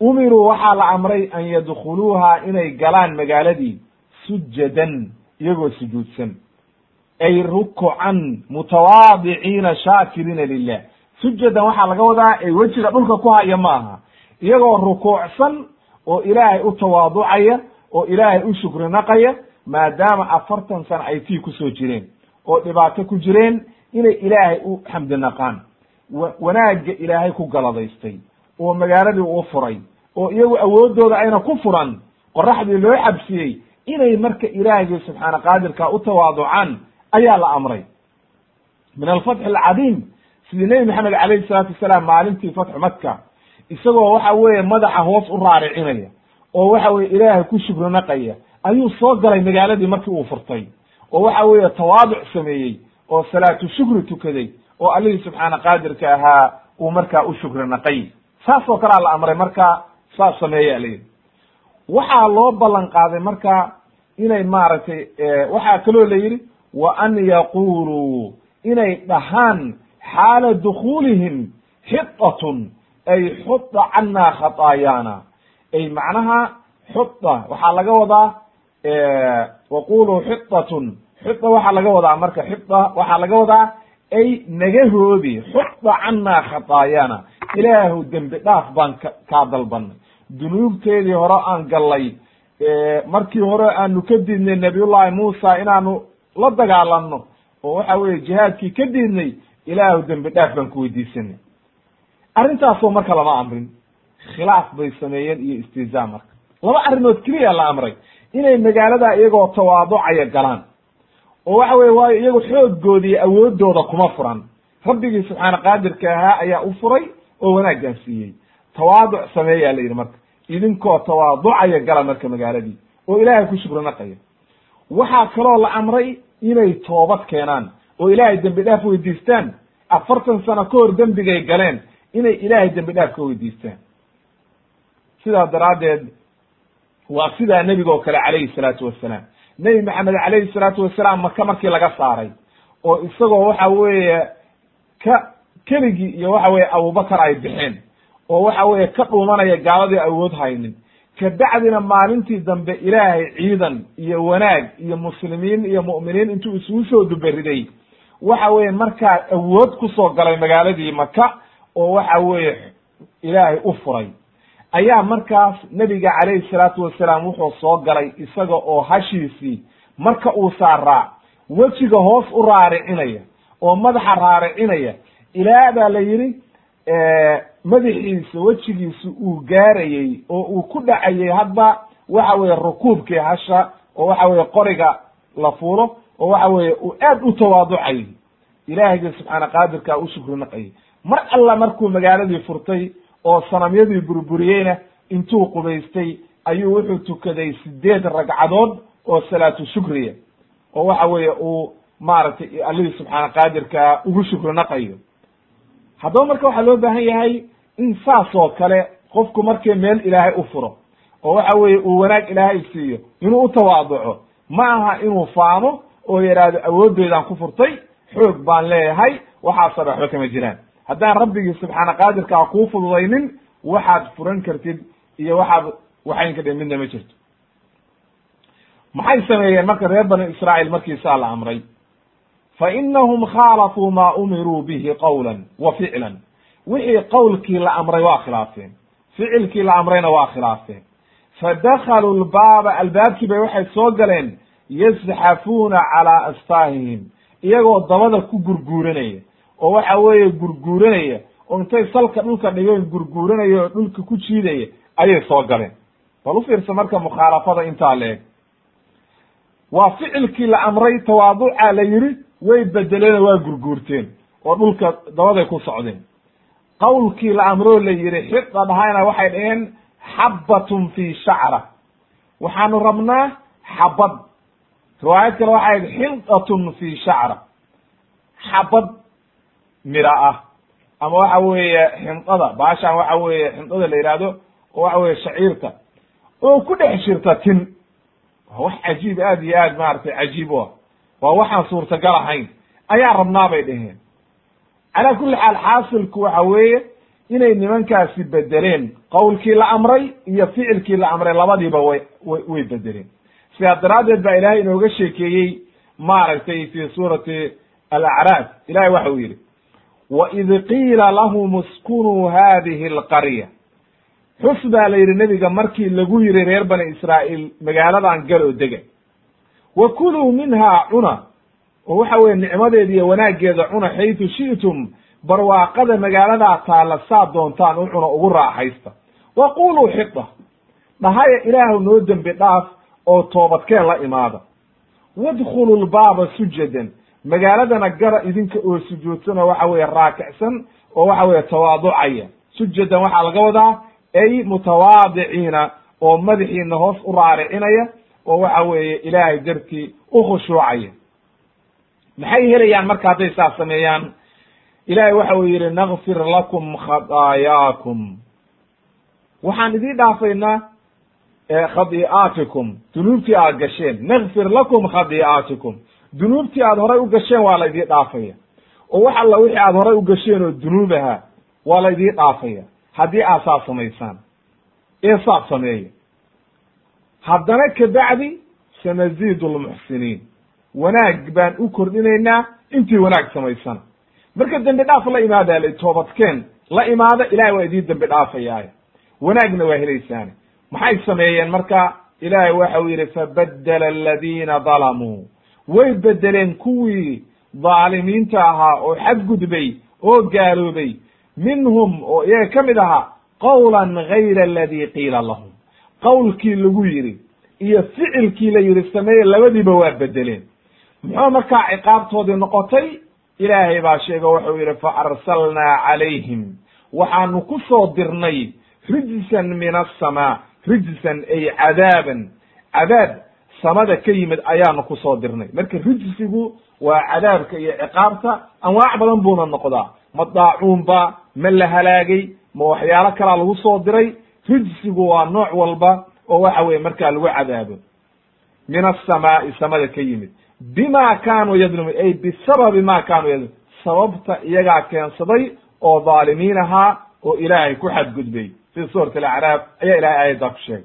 umiruu waxaa la amray an yadkhuluuha inay galaan magaaladii sujadan iyagoo sujuudsan ay rukucan mutawaadiciina shaakiriina lilah sujadan waxaa laga wadaa ay wejiga dhulka ku haya ma aha iyagoo rukuucsan oo ilaahay u tawaaducaya oo ilaahay u shukri naqaya maadaama afartan sana ay tii ku soo jireen oo dhibaato ku jireen inay ilaahay u xamdi naqaan wanaagga ilaahay ku galadaystay oo magaaladii uu furay oo iyagu awooddooda ayna ku furan qoraxdii loo xabsiyey inay marka ilaahigii subxaana qaadirka u tawaaducaan ayaa la amray. Min alfatxi alcadiim sidii nebi maxamed calayhi salaatu wasalaam maalintii fatxu maka isagoo waxa weeye madaxa hoos u raaricinaya oo waxa weye ilaahay ku shukri naqaya ayuu soo galay magaaladii markii uu furtay oo waxa weeye tawaaduc sameeyey oo salaatu shukri tukaday oo allihii subxaana qaadirka ahaa uu markaa u shukri naqay saas oo kalea la amray marka saas sameeya la yidhi waxaa loo ballan qaaday marka inay maaragtay waxaa kaloo la yidhi wa an yaquluu inay dhahaan xaala dukuulihim xidatun ay xuda cannaa khataayaana ay macnaha xuda waxaa laga wadaa waquluu xidatun xuda waxaa laga wadaa marka xida waxaa laga wadaa ay naga hoobi xuda cannaa khataayaana ilaahu dembi dhaaf baan ka kaa dalbanay dunuubteedii hore aan gallay markii hore aanu ka diidnay nabiyullahi muusa inaanu la dagaalanno oo waxa weye jihaadkii ka diidnay ilaahu dembi dhaaf baan ku weydiisanay. Arrintaasoo marka lama amrin khilaaf bay sameeyeen iyo istihzaa marka. Laba arrimood keliya la amray inay magaalada iyagoo tawaaducaya galaan oo waxa weye waayo iyagu xoogooda iyo awoodooda kuma furan. Rabbigii subxaana qaadirka ahaa ayaa u furay oo wanaaggaan siiyey. Tawaaduc sameeyaa la yidhi marka idinkoo tawaaducaya gala marka magaaladii oo ilaahay ku shukri naqaya waxaa kaloo la amray inay toobad keenaan oo ilaahay dembi dhaaf weydiistaan afartan sano ka hor dembigay galeen inay ilaahay dembi dhaaf ka weydiistaan. Sidaa daraaddeed waa sidaa nebiga oo kale calayhi salaatu wassalaam nebi maxamed calayhi salaatu wasalaam maka markii laga saaray oo isagoo waxa weeye ka keligii iyo waxa weye abubakar ay bixeen oo waxa weeye ka dhuumanaya gaaladii awood haynin kabacdina maalintii dambe ilaahay ciidan iyo wanaag iyo muslimiin iyo mu'miniin intuu isugu soo duberiday waxa weeye markaa awood ku soo galay magaaladii maka oo waxa weeye ilaahay u furay. Ayaa markaas nebiga calayhi salaatu wasalaam wuxuu soo galay isaga oo hashiisii marka uu saaraa wejiga hoos u raaricinaya oo madaxa raaricinaya. Ilaa baa la yidhi madaxiisa wejigiisa uu gaarayey oo uu ku dhacayey hadba waxa weeye rukuubkii hasha oo waxa weye qoriga la fuulo oo waxa weeye uu aad u tawaaducayay ilaahiyga subxaana qaadirkaa u shukri naqayay. Mar alla markuu magaaladii furtay oo sanamyadii burburiyeyna intuu qubaystay ayuu wuxuu tukaday sideed ragcadood oo salaatu shukriya. Oo waxa weeye uu maaragtay allihii subxaana qaadirkaa ugu shukri naqayo haddaba marka waxaa loo baahan yahay in saas oo kale qofku markii meel ilaahay u furo oo waxa weeye uu wanaag ilaahay siiyo inuu u tawaaduco ma aha inuu faamo oo yidhaahdo awooddeydaan ku furtay xoog baan leeyahay waxaasaba waxba kama jiraan. Haddaan rabbigii subxaana qaadirkaa kuu fududaynin waxaad furan kartid iyo waxaad waxaynka dhe midna ma jirto. Maxay sameeyeen marka reer bani israa'iil markii saa la amray fa inahum khaalafuu maa umiruu bihi qawlan wa ficlan wixii qowlkii la amray waa khilaafeen ficilkii la amrayna waa khilaafeen fadakaluu lbaaba albaabkii bay waxay soo galeen yazxafuuna calaa astaahihim iyagoo dabada ku gurguuranaya oo waxa weeye gurguuranaya oo intay salka dhulka dhigeen gurguuranaya oo dhulka ku jiidaya ayay soo galeen bal u fiirsa marka mukhaalafada intaa la eg waa ficilkii la amray tawaaduca la yidhi way bedeleen waa gurguurteen oo dhulka dabaday ku socdeen. Qawlkii la amroo la yidhi xida dhahayna waxay dhaheen xabbatun fi shacra. Waxaanu rabnaa xabad riwaayad kale waxay idhi xildatun fi shacra. Xabad mira ah. Ama waxa weeye xindada baashaan waxa weeye xindada la yihahdo oo waxa weye shaciirta. Oo ku dhex jirta tin. Wax cajiib aad iyo aad maaragtay cajiib u ah waa waxaan suurtagal ahayn. Ayaa rabnaa bay dheheen calaa kulli xaal xaasilku waxa weeye inay nimankaasi bedeleen qowlkii la amray iyo ficilkii la amray labadiiba way way bedeleen sidaa daraaddeed baa ilaahay inooga sheekeeyey maaragtay fi suurati alacraaf. Ilahay waxa uu yidhi waid qiila lahum iskunuu hadihi alqarya. Xus baa la yidhi nebiga markii lagu yiri reer bani israa'iil magaaladan gal oo dega wa kuluu minhaa cuna oo waxa weye nicmadeeda iyo wanaaggeeda cuna xaytu shi'tum barwaaqada magaaladaa taalla saad doontaan u ugu raaxaysta. wa quluu xida dhahaya ilaahu noo dembi dhaaf oo toobadkeen la imaada. wadkhulu lbaaba sujadan magaaladana gara idinka oo sujuudsan oo waxa weye raakicsan oo waxa weye tawaaducaya. sujadan waxaa laga wadaa ay mutawaadiciina oo madaxiina hoos u raaricinaya oo waxa weeye ilaahay dartii u khushuucaya maxay helayaan marka hadday saas sameeyaan? Ilahay waxa uu yidhi nakfir lakum khadaayaakum waxaan idiin dhaafaynaa khadi'aatikum dunuubtii aad gasheen. Nakfir lakum khadi'aatikum dunuubtii aad horay u gasheen waa la idiin dhaafaya. Oo wax alla wixii aad horay u gasheen oo dunuub ahaa waa la dhaafaya. Haddii aad saas samaysaan ee saas sameeya haddana kabacdi sanaziidu lmuxsiniin wanaag baan u kordhinaynaa intii wanaag samaysana. Marka dembi dhaaf la imaada la toobadkeen la imaada ilahay waa idiin dembi dhaafayaay wanaagna waa helaysaane. Maxay sameeyeen marka? Ilaahay waxa uu yidhi fabaddela aladiina dalamuu way bedeleen kuwii dhaalimiinta ahaa oo xadgudbay oo gaaloobay. Minhum oo iyaga ka mid ahaa qawlan gayra aladi qiila lahum qowlkii lagu yidhi iyo ficilkii la yidhi sameeye labadiiba waa bedeleen. Muxuu markaa ciqaabtoodii noqotay? Ilaahay baa sheego wuxuu yidhi fa arsalnaa calayhim. Waxaanu ku soo dirnay rijsan min asamaa rijsan ay cadaaban. Cadaab samada ka yimid ayaanu ku soo dirnay. Marka rijsigu waa cadaabka iyo ciqaabta anwaac badan buuna noqdaa. Ma daacuunba ma la halaagay ma waxyaalo kalaa lagu soo diray rijsigu waa nooc walba oo waxa weye markaa lagu cadaabo min asamaa'i samada ka yimid. Bima kaanuu yadlumun ay bisababi ma kaanuu yadlumun sababta iyagaa keensaday oo dhaalimiin ahaa oo ilaahay ku xadgudbay. Fi suurati alacraab ayaa ilahay aayaddaa ku sheegay.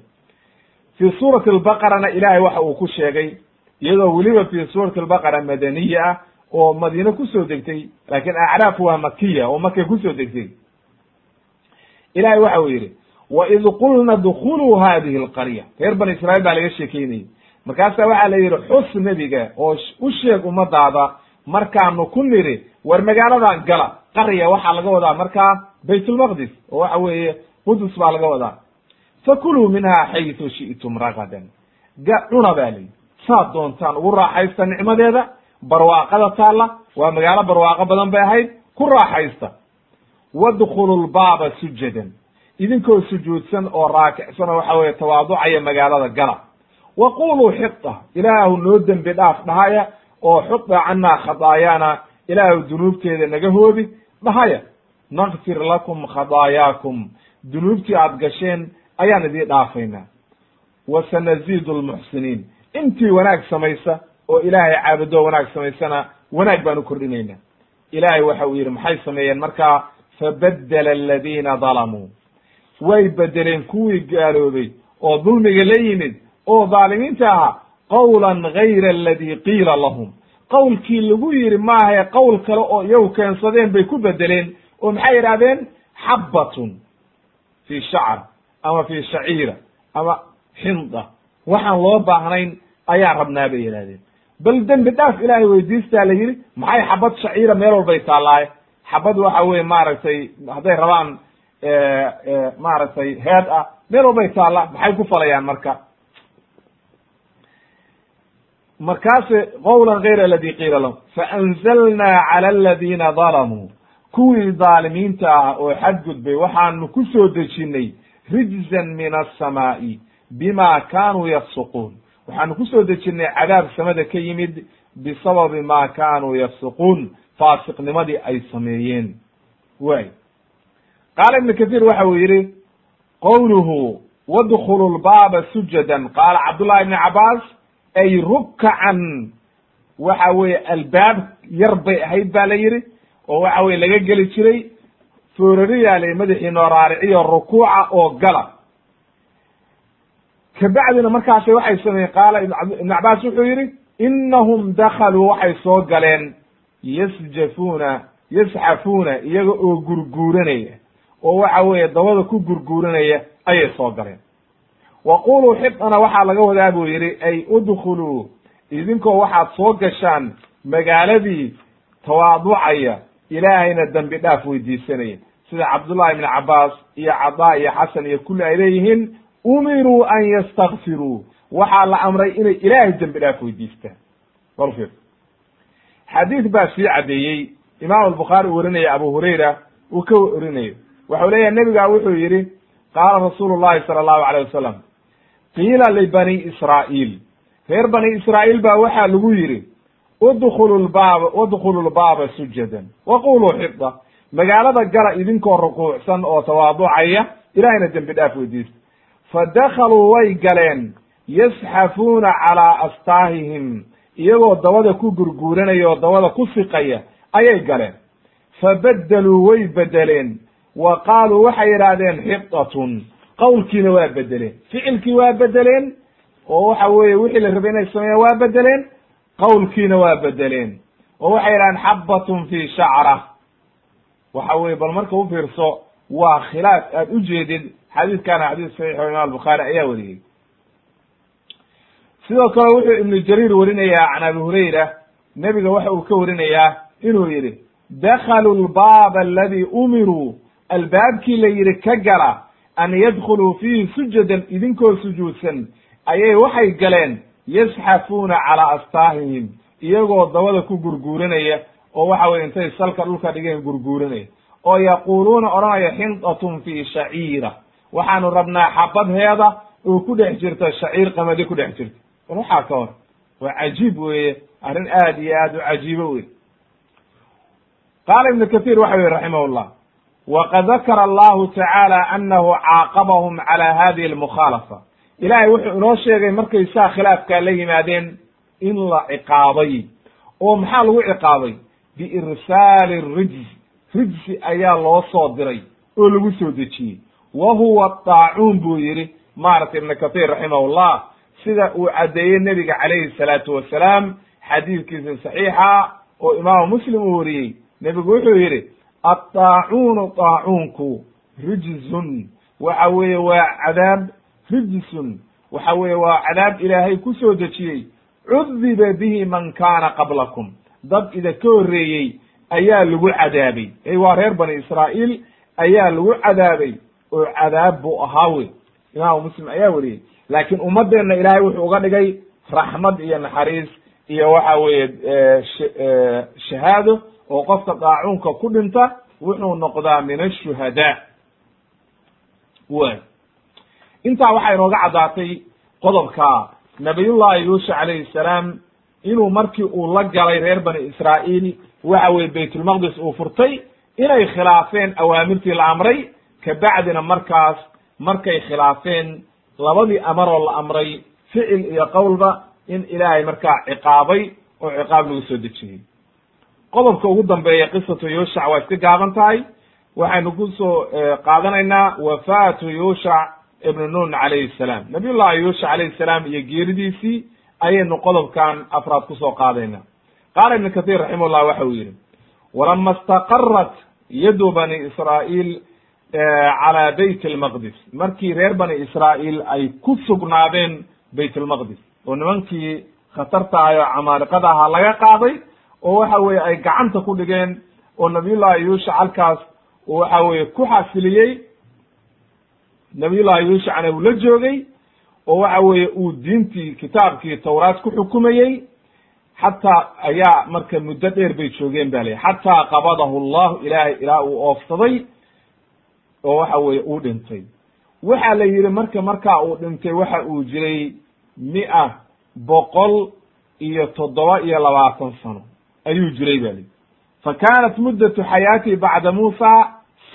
Fi suurati albaqarana ilahay waxa uu ku sheegay iyadoo weliba fi suurati albaqara madaniya ah oo madiine ku soo degtay laakiin acraaf waa makiya oo makay ku soo degtay. Ilahay waxa uu yidhi waid qulna dkuluu hadihi alqarya. Reer bani israiil baa laga sheekeynayay. Markaasa waxaa la yidhi xus nebiga oo u sheeg ummadaada markaanu ku niri war magaaladan gala qarya waxaa laga wadaa markaa baytulmaqdis oo waxa weeye qudus baa laga wadaa. Fakuluu minha xaytu shi'tum ragadan. Ga cuna baa layidhi saad doontaan ugu raaxaysta nicmadeeda barwaaqada taalla waa magaalo barwaaqo badan bay ahayd ku raaxaysta. Wadkhulu lbaaba sujadan idinkoo sujuudsan oo raakicsan oo waxa weye tawaaducaya magaalada gala. Wa quluu xita ilaahu noo dembi dhaaf dhahaya oo xuda canaa khadaayaana ilaahu dunuubteeda naga hoobi dhahaya. Nakfir lakum khadaayaakum dunuubtii aad gasheen ayaan idiin dhaafaynaa. Wa sanaziidu lmuxsiniin intii wanaag samaysa oo ilaahay caabudo wanaag samaysana wanaag baan u kordhinaynaa. Ilaahay waxa uu yidhi maxay sameeyeen markaa? Fabaddela aladiina dalamuu way bedeleen kuwii gaaloobay oo dulmiga la yimid oo dhaalimiinta ahaa qawlan gayra aladi qiila lahum. Qowlkii lagu yidhi maahae qowl kale oo iyagu keensadeen bay ku bedeleen oo maxay yidhahdeen xabbatun fi shacr ama fi shaciira ama xinda. Waxaan loo baahnayn ayaan rabnaa bay yidhahdeen bal dembi dhaaf ilaahay weydiistaa la yidhi maxay xabad shaciira meel walbay taallaaye? Xabad waxa weye maaragtay hadday rabaan maaragtay heed ah. Meel walbay taalla maxay ku falayaan marka? Markaase qowlan gayra aladi qiila lahum faanzalnaa cala aladiina dalamuu kuwii dhaalimiinta ah oo xadgudbay waxaanu ku soo dejinay rijzan min asamaa'i bima kaanuu yafsuquun. Waxaanu ku soo dejinay cadaab samada ka yimid bisababi ma kaanuu yafsuquun faasiqnimadii ay sameeyeen. Way qaala ibnu kahiir waxa uu yidhi qowluhu wadkhulu lbaaba sujadan qaala cabdullahi ibni cabaas ay rukkacan waxa weeye albaab yar bay ahayd ba la yidhi oo waxa weye laga geli jiray foorariyaale madaxii nooraariciyo rukuuca oo gala kabacdina markaasi waxay sameeyeen qaala ibn cabaas wuxuu yidhi inahum dakaluu waxay soo galeen yasjafuuna yasxafuuna iyaga oo gurguuranaya oo waxa weeye dabada ku gurguuranaya ayay soo galeen wa quluu xidana waxaa laga wadaa buu yidhi ay udkhuluu idinkoo waxaad soo gashaan magaaladii tawaaducaya ilaahayna dembi dhaaf weydiisanaya sida cabdullahi ibni cabaas iyo cadaa iyo xasan iyo kulli ay leeyihiin umiruu an yastakfiruu waxaa la amray inay ilaahay dembi dhaaf weydiistaan. Bal fiir. Xadiid baa sii caddeeyey. Imaam albukhaari warinaya abu hurayra uu ka warinayo waxau leeyahay nebigaa wuxuu yidhi qaala rasuulu llahi sala allahu alayh wasalam qiila libani israa'iil. Reer bani israa'iil baa waxaa lagu yidhi udkhulu lbaaba udkhulu lbaaba sujadan waquluu xida magaalada gala idinkoo rukuucsan oo tawaaducaya ilahayna dembi dhaaf weydiista fadakaluu way galeen yasxafuuna calaa astaahihim iyagoo dabada ku gurguuranaya oo dabada ku siqaya ayay galeen. Fabaddeluu way bedeleen wa qaaluu waxay yidhaahdeen xidatun qowlkiina waa bedeleen ficilkii waa bedeleen oo waxa weeye wixii la rabay inay sameeyaan waa bedeleen qowlkiina waa bedeleen oo waxay yidhahdeen xabbatun fi shacra. Waxa weye bal marka u waa khilaaf aad ujeedid xadiiskana xadiis saxiix o imam albukhaari ayaa wariyey. Sidoo kale wuxuu ibnu jariir warinayaa can abi hurayra nebiga waxa uu ka warinayaa inuu yidhi dakhaluu lbaaba aladi umiruu albaabkii la yidhi ka gala an yadkhuluu fiihi sujadan idinkoo sujuudsan. Ayay waxay galeen yasxafuuna calaa astaahihim iyagoo dabada ku gurguuranaya oo waxa weye intay salka dhulka dhigeen gurguuranaya. Oo yaquuluuna odhanaya xindatun fi shaciira. Waxaanu rabnaa xabadheeda oo ku dhex jirta shaciir qamadi ku dhex jirta. Bal waxaa ka hor waa cajiib weeye arrin aad iyo aad u cajiibo wey qaala ibnu kahiir waxa yihi raximah llah waqad dakara allahu tacaala anahu caaqabahum cala hadihi almukhaalafa ilaahay wuxuu inoo sheegay markay saa khilaafkaa la yimaadeen in la ciqaabay oo maxaa lagu ciqaabay biirsaali rijs rijsi ayaa loo soo diray oo lagu soo dejiyey wa huwa daacuun buu yidhi maaragtay ibnu kahiir raximahullah sida uu caddeeyey nebiga calayhi salaatu wasalaam xadiidkiisa saxiixa oo imaamu muslim uu wariyey nebigu wuxuu yidhi addaacuunu daacuunku rijzun waxa weeye waa cadaab rijsun waxa weeye waa cadaab ilaahay ku soo dejiyey cudiba bihi man kaana qablakum dad ida ka horreeyey ayaa lagu cadaabay ey waa reer bani israa'iil ayaa lagu cadaabay oo cadaab buu ahaa wey imaamu muslim ayaa weriyey laakiin ummadeenna ilaahay wuxuu uga dhigay raxmad iyo naxariis iyo waxa weeye shahaado oo qofka daacuunka ku dhinta wuxuu noqdaa min ashuhadaa way intaa waxaa inooga caddaatay qodobka nabiyullahi yuusha calayhi salaam inuu markii uu la galay reer bani israa'iil waxa weye baytulmaqdis uu furtay inay khilaafeen awaamirtii la amray. Kabacdina markaas markay khilaafeen labadii amaroo la amray ficil iyo qowlba in ilaahay markaa ciqaabay oo ciqaab lagu soo dejiyey qodobka ugu dambeeya qisatu yuushac waa iska gaaban tahay. Waxaynu ku soo qaadanaynaa wafaatu yuushac ibnu nun calayhi salaam. Nabiy llahi yuushac calayhi salaam iyo geeridiisii ayaynu qodobkan afraad ku soo qaadayna qaala ibnu kahiir raximahullah waxa uu yidhi walama istaqarat yadu bani israa'iil calaa bayt almaqdis markii reer bani israa'iil ay ku sugnaadeen bayt almaqdis oo nimankii khatartahay oo camaaliqada ahaa laga qaaday oo waxa weeye ay gacanta ku dhigeen oo nabiyullahi yuushac halkaas waxa weeye ku xasiliyey nabiyullahi yuushacna uu la joogay oo waxa weeye uu diintii kitaabkii tawraat ku xukumayey. Xataa ayaa marka muddo dheer bay joogeen ba ley xataa qabadahu llahu ilaahay ilaa uu oofsaday oo waxa weeye uu dhintay. Waxa la yidhi marka markaa uu dhintay waxa uu jiray mia boqol iyo toddoba iyo labaatan sano ayuu jiray ba lihi fa kaanat muddatu xayaatihi bacda muusa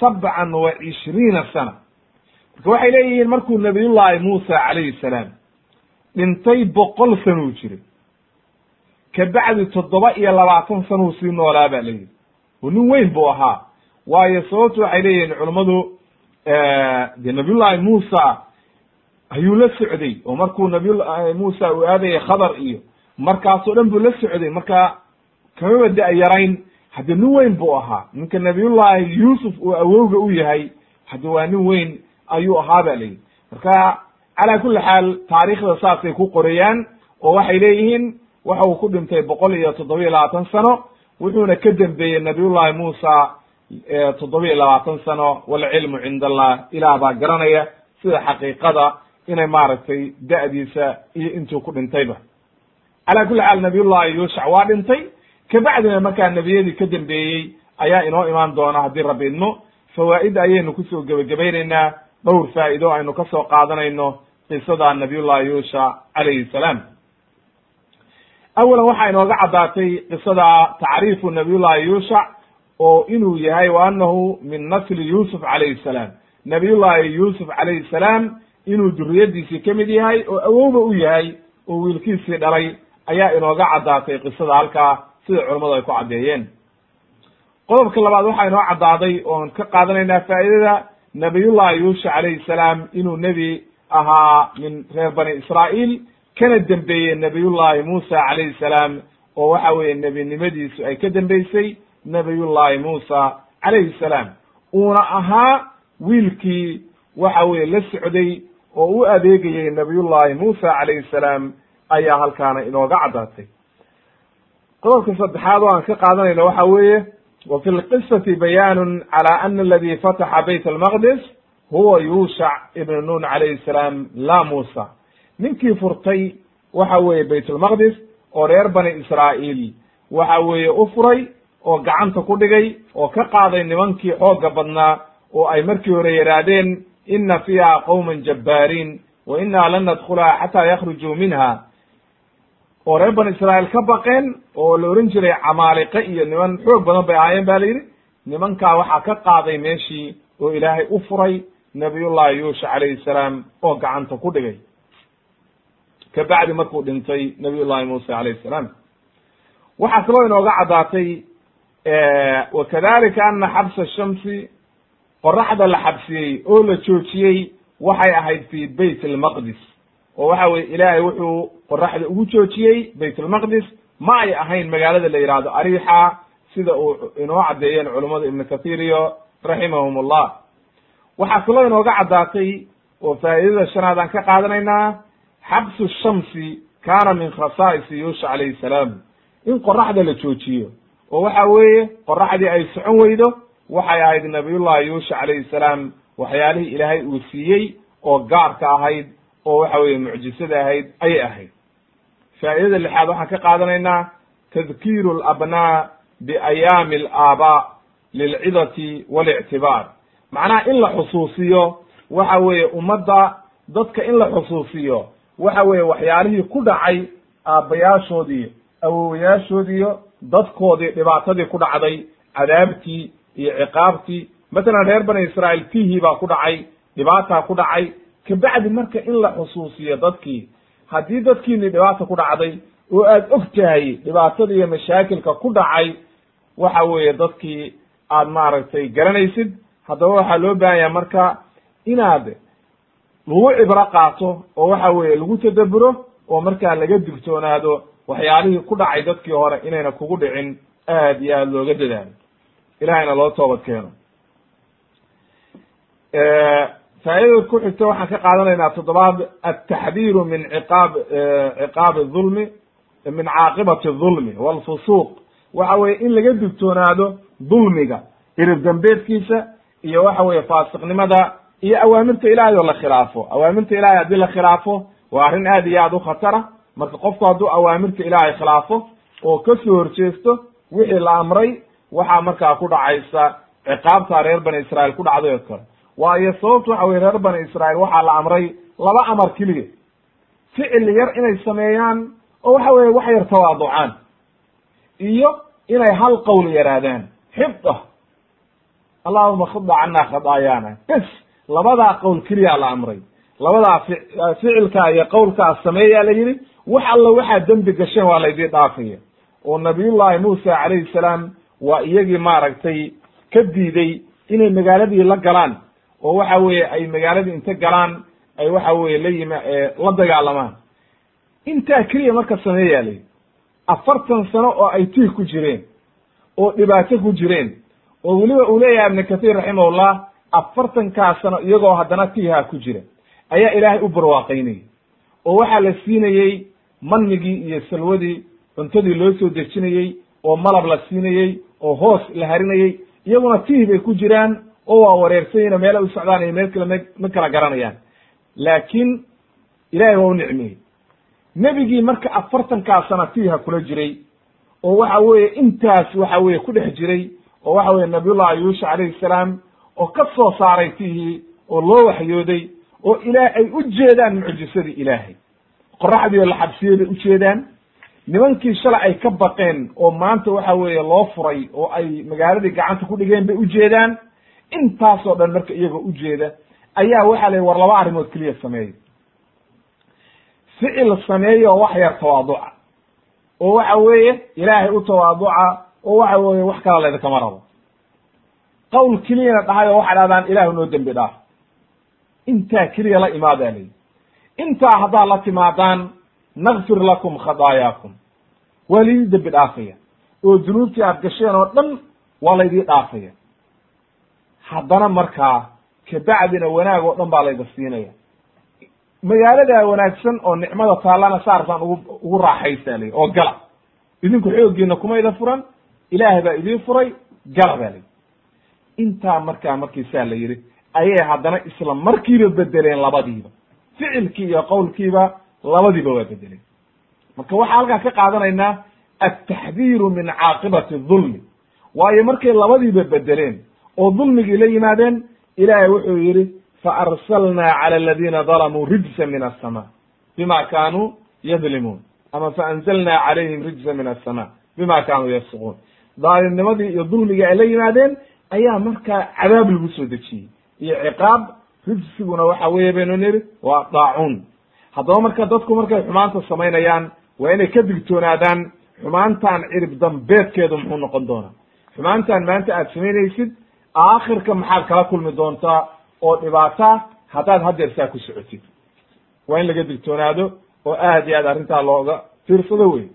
sabcan wa cishriina sana. Marka waxay leeyihiin markuu nabiyullaahi muusa calayhi salaam dhintay boqol sanuu jiray kabacdi toddoba iyo labaatan sanuu sii noolaa ba layidhi oo nin weyn buu ahaa waayo sababtu waxay leeyihiin culummadu dee nabiyullaahi muusa ayuu la socday oo markuu nabiyullahi muusa uu aadayay khadar iyo markaasoo dhan buu la socday. Marka kamaba da- yarayn hadde nin weyn buu ahaa. Ninka nabiyullaahi yuusuf uu awowga u yahay hadde waa nin weyn ayuu ahaa ba layidhi marka calaa kulli xaal taariikhda saasay ku qorayaan oo waxay leeyihiin waxa uu ku dhintay boqol iyo toddoba iyo labaatan sano wuxuuna ka dembeeyey nabiyullahi muusa toddoba iyo labaatan sano walcilmu cinda allah ilaah baa garanaya sida xaqiiqada inay maaragtay da'diisa iyo intuu ku dhintayba. Calaa kulli xaal nabiyullahi yuushac waa dhintay kabacdina markaa nebiyadii ka dambeeyey ayaa inoo imaan doona haddii rabbi idmo fawaa'id ayaynu ku soo gebagabaynaynaa dhowr faa'ido aynu ka soo qaadanayno qisada nabiyullahi yuusha calayhi salaam. Awalan waxaa inooga caddaatay qisada tacriifu nabiyullahi yuushac oo inuu yahay wa annahu min nasli yuusuf calayhi salaam. Nabiyullahi yuusuf calayhi salaam inuu duriyadiisii ka mid yahay oo awowba u yahay oo wiilkiisii dhalay ayaa inooga caddaatay qisada halkaa sida culammadu ay ku caddeeyeen. Qodobka labaad waxaa inoo caddaaday oon ka qaadanaynaa faa'idada nabiyullahi yuusha calayhi salaam inuu nebi ahaa min reer bani israa'iil kana dembeeyey nabiyullahi muusa calayhi salaam oo waxa weeye nebinimadiisu ay ka dembeysay nabiyullahi muusa calayhi salaam. Uuna ahaa wiilkii waxa weeye la socday oo u adeegayey nabiyullahi muusa calayhi salaam ayaa halkaana inooga caddaatay qodobka saddexaad oo aan ka qaadanayno waxa weeye wa fi lqisati bayaanun cala ana aladi fataxa bayt almaqdis huwa yuushac ibnu nun calayhi salaam la muusa. Ninkii furtay waxa weeye bayt ulmaqdis oo reer bani israa'iil. Waxa weeye u furay oo gacanta ku dhigay oo ka qaaday nimankii xoogga badnaa oo ay markii hore yidhaahdeen ina fiiha qowman jabbaariin wa inaa lan nadkhulaha xataa yakhrujuu minha oo reer bani israa'iil ka baqeen oo la ohan jiray camaaliqe iyo niman xoog badan bay ahaayeen ba la yidhi nimankaa waxaa ka qaaday meeshii oo ilaahay u furay nabiyullahi yuusha calayhi salaam oo gacanta ku dhigay. Kabacdi markuu dhintay nabiyullahi muuse calayhi salaam. Waxaa kaloo inooga caddaatay wakadalika ana xabsa shamsi qoraxda la xabsiyey oo la joojiyey waxay ahayd fi bayt almaqdis oo waxa weye ilaahay wuxuu qoraxda ugu joojiyey bayt almaqdis ma ay ahayn magaalada la yihahdo arixa sida uu inoo caddeeyeen culummada ibnu kathir iyo raximahum allah waxaa kaloo inooga caddaatay oo faa'idada shanaad aan ka qaadanaynaa xabsu shamsi kaana min khasaa'isi yuusha calayhi salaam. In qoraxda la joojiyo oo waxa weeye qoraxdii ay socon weydo waxay ahayd nabiyullahi yuusha calayhi salaam waxyaalihii ilaahay uu siiyey oo gaarka ahayd oo waxa weeye mucjisada ahayd ayay ahayd. Faa'idada lixaad waxaan ka qaadanaynaa tadkiiru alabnaa biayaami alaabaa lilcidati walictibaar. Macnaha in la xusuusiyo waxa weeye ummadda dadka in la xusuusiyo waxa weeye waxyaalihii ku dhacay aabbayaashoodii awowayaashoodiiyo dadkoodii dhibaatadii ku dhacday cadaabtii iyo ciqaabtii. Masalan reer bani israa'iil tihii baa ku dhacay dhibaataa ku dhacay kabacdi marka in la xusuusiyo dadkii haddii dadkiini dhibaata ku dhacday oo aad og tahay dhibaatada iyo mashaakilka ku dhacay waxa weeye dadkii aad maaragtay garanaysid. Haddaba waxaa loo baahan yaha marka inaad lagu cibro qaato oo waxa weeye lagu tadaburo oo markaa laga digtoonaado waxyaalihii ku dhacay dadkii hore inayna kugu dhicin aad iyo aad looga dadaalo. Ilahayna loo toobad keeno faa'idada ku xigta waxaan ka qaadanaynaa toddobaad altaxdiiru min ciqaab ciqaabi dhulmi min caaqibati dhulmi walfusuuq. Waxa weye in laga digtoonaado dulmiga irib dambeedkiisa iyo waxa weye faasiqnimada iyo awaamirta ilaahay oo la khilaafo. Awaamirta ilahay haddii la khilaafo waa arrin aad iyo aad u khatara. Marka qofku hadduu awaamirta ilaahay khilaafo oo ka soo horjeesto wixii la amray waxaa markaa ku dhacaysa ciqaabta reer bani israa'iil ku dhacday oo kale waayo sababtu waxa weye reer bani israa'iil waxaa la amray laba amar keliya. Ficil yar inay sameeyaan oo waxa weye wax yar tawaaducaan. Iyo inay hal qowl yaraadaan. Xibda allahuma khida cana khadaayaana bes labadaa qowl keliyaa la amray. Labadaa ficilkaa iyo qowlkaa sameeyaa la yidhi wax alla waxaa dembi gasheen waa laydii dhaafaya. Oo nabiyullahi muusa calayhi salaam waa iyagii maaragtay ka diiday inay magaaladii la galaan oo waxa weeye ay magaaladii inta galaan ay waxa weye la yima la dagaalamaan. Intaa keliya marka sameeyaa la yidhi afartan sano oo ay tiih ku jireen oo dhibaato ku jireen oo weliba uu leeyahay ibnu kathiir raximahullah afartankaa sano iyagoo haddana tiihaa ku jira ayaa ilaahay u barwaaqaynayay. Oo waxaa la siinayey manigii iyo salwadii cuntadii loo soo dejinayey oo malab la siinayey oo hoos la harinayey iyaguna tiih bay ku jiraan oo waa wareersanyina meela u socdaan iyo meel kale m ma kala garanayaan. Laakiin ilahay waa u nicmiyey. Nebigii marka afartankaa sana tiiha kula jiray oo waxa weeye intaas waxa weye ku dhex jiray oo waxa weye nabiyullahi yuusha calayhi salaam oo ka soo saaray tihii oo loo waxyooday oo ilaah ay u jeedaan mucjisadii ilaahay. Qoraxdii oo la xabsiyey bay ujeedaan nimankii shalay ay ka baqeen oo maanta waxa weeye loo furay oo ay magaaladii gacanta ku dhigeen bay ujeedaan intaasoo dhan marka iyagoo ujeeda ayaa waxa la war laba arrimood keliya sameeya ficil sameeya oo wax yar tawaaduca. Oo waxa weeye ilaahay u tawaaduca oo waxa weeye wax kala laydakama rabo. Qowl keliyana dhahay oo waxay dhahdaan ilaahu noo dembi dhaaf. Intaa keliya la imaadaa layihi intaa haddaad la timaadaan nakfir lakum khadaayaakum waa laydii dembi dhaafaya. Oo dunuubtii aad gasheen oo dhan waa laydii dhaafaya haddana markaa kabacdina wanaag oo dhan baa layda siinaya. Magaaladaa wanaagsan oo nicmada taallana saartaan ugu ugu raaxaysaa layihi oo gala idinku xooggiina kumayda furan ilaahay baa idiin furay gala baa layihi intaa markaa markii saa la yidhi ayay haddana isla markiiba bedeleen labadiiba. Ficilkii iyo qowlkiiba labadiiba waa bedeleen marka waxaa halkaa ka qaadanaynaa altaxdiiru min caaqibati dulmi waayo markay labadiiba bedeleen oo dulmigii la yimaadeen ilaahay wuxuu yidhi faarsalnaa cala aladiina dalamuu rijsa min asama bima kaanuu yadlimuun. Ama faanzalnaa calayhim rijsa min asama bima kaanuu yafsiquun daalimnimadii iyo dulmigii ay la yimaadeen ayaa markaa cadaab lagu soo dejiyey. Iyo ciqaab rijsiguna waxa weeye baynu nidhi waa daacuun. Haddaba marka dadku markay xumaanta samaynayaan waa inay ka digtoonaadaan xumaantan cirib dambeedkeedu muxuu noqon doonaa. Xumaantan maanta aad samaynaysid aakhirka maxaad kala kulmi doontaa oo dhibaata haddaad haddeer saa ku socotid waa in laga digtoonaado oo aad iyo aad arrintaa looga fiirsado wey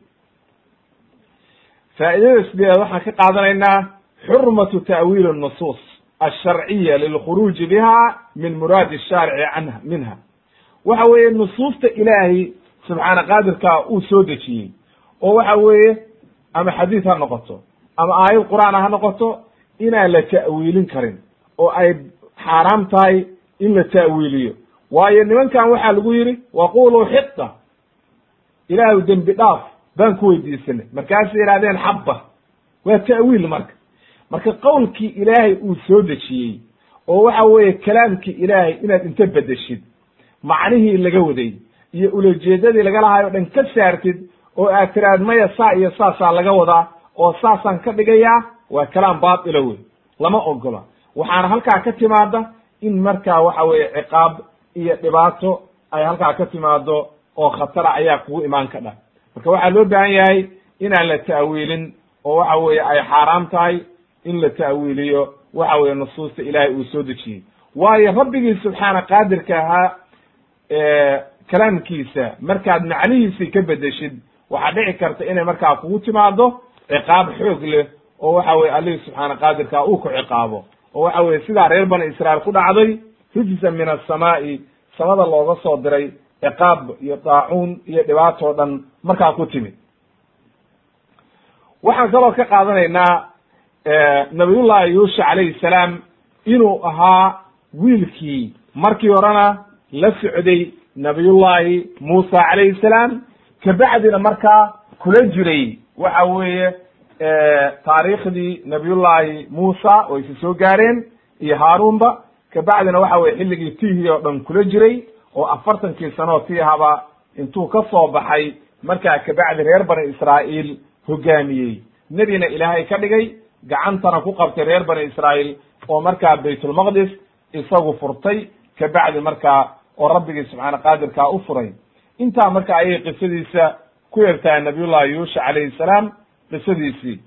faa'idada sideedaad waxaan ka qaadanaynaa xurmatu ta'wiil الnusuus alsharciya lilkhuruuji biha min muraadi الshaarici canha minha waxa weeye nusuusta ilaahay subxaana qaadirkaa uu soo dejiyey oo waxa weeye ama xadiid ha noqoto ama aayad qur'aana ha noqoto inaan la ta'wiilin karin oo ay xaaraam tahay in la ta'wiiliyo. Waayo nimankan waxaa lagu yidhi waquluu xita ilaahu dembi dhaaf baan ku weydiisanay. Markaasay yidhahdeen xabba. Waa ta'wiil marka. Marka qowlkii ilaahay uu soo dejiyey oo waxa weeye kalaamkii ilaahay inaad inta bedeshid macnihii laga waday iyo ulajeedadii laga lahaay o dhan ka saartid oo aad tiraad maya saa iyo saasaa laga wadaa oo saasaan ka dhigayaa waa kalaam baatila wey lama ogola. Waxaana halkaa ka timaada in markaa waxa weeye ciqaab iyo dhibaato ay halkaa ka timaado oo khatara ayaa kugu imaan ka dhah marka waxaa loo baahan yahay inaan la ta'wiilin oo waxa weeye ay xaaraam tahay in la ta'wiiliyo waxa weeye nusuusta ilaahay uu soo dejiyey. Waayo rabbigii subxaana qaadirka ahaa kalaamkiisa markaad macnihiisii ka bedeshid waxaa dhici karta inay markaa kugu timaado ciqaab xoog leh oo waxa weye allihii subxaana qaadirka uu ku ciqaabo oo waxa weye sidaa reer bani israail ku dhacday rijsa min asamaa'i samada looga soo diray ciqaab iyo daacuun iyo dhibaatoo dhan markaa ku timid. Waxaan kaloo ka qaadanaynaa nabiyullahi yuusha calayhi salaam inuu ahaa wiilkii markii horena la socday nabiyullahi muusa calayhi salaam kabacdina markaa kula jiray waxa weeye taariikhdii nabiyullahi muusa oo isa soo gaareen iyo haaruunba kabacdina waxa weye xilligii tiihii oo dhan kula jiray oo afartankii sanoo tiihaba intuu ka soo baxay markaa kabacdi reer bani israa'iil hogaamiyey. Nebina ilaahay ka dhigay gacantana ku qabtay reer bani israa'iil oo markaa baytulmaqdis isagu furtay kabacdi markaa oo rabbigii subxaana qaadirkaa u furay. Intaa marka ayay qisadiisa ku tahay nabiyullahi yuusha calayhi salaam qisadiisii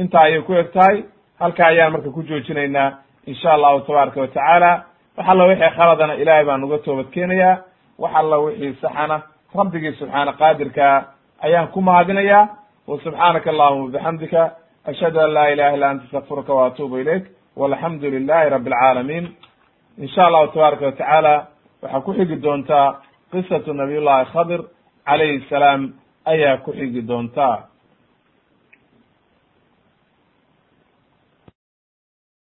intaa ayay ku eg tahay halkaa ayaan marka ku joojinaynaa insha allahu tabaaraka watacaala wax alla wixii khaladana ilaahay baan uga toobad keenayaa. Wax alla wixii saxana rabbigii subxaana qaadirkaa ayaan ku mahadinayaa. Wa subxaanaka allahuma bixamdika ashhadu an laa ilaha illa anta astakfiruka wa atuubu ilayk. Walxamdu lilahi rabi alcaalamiin in sha allahu tabaaraka watacaala waxaa ku xigi doontaa qisatu nabiy llahi khadir calayhi salaam ayaa ku xigi doontaa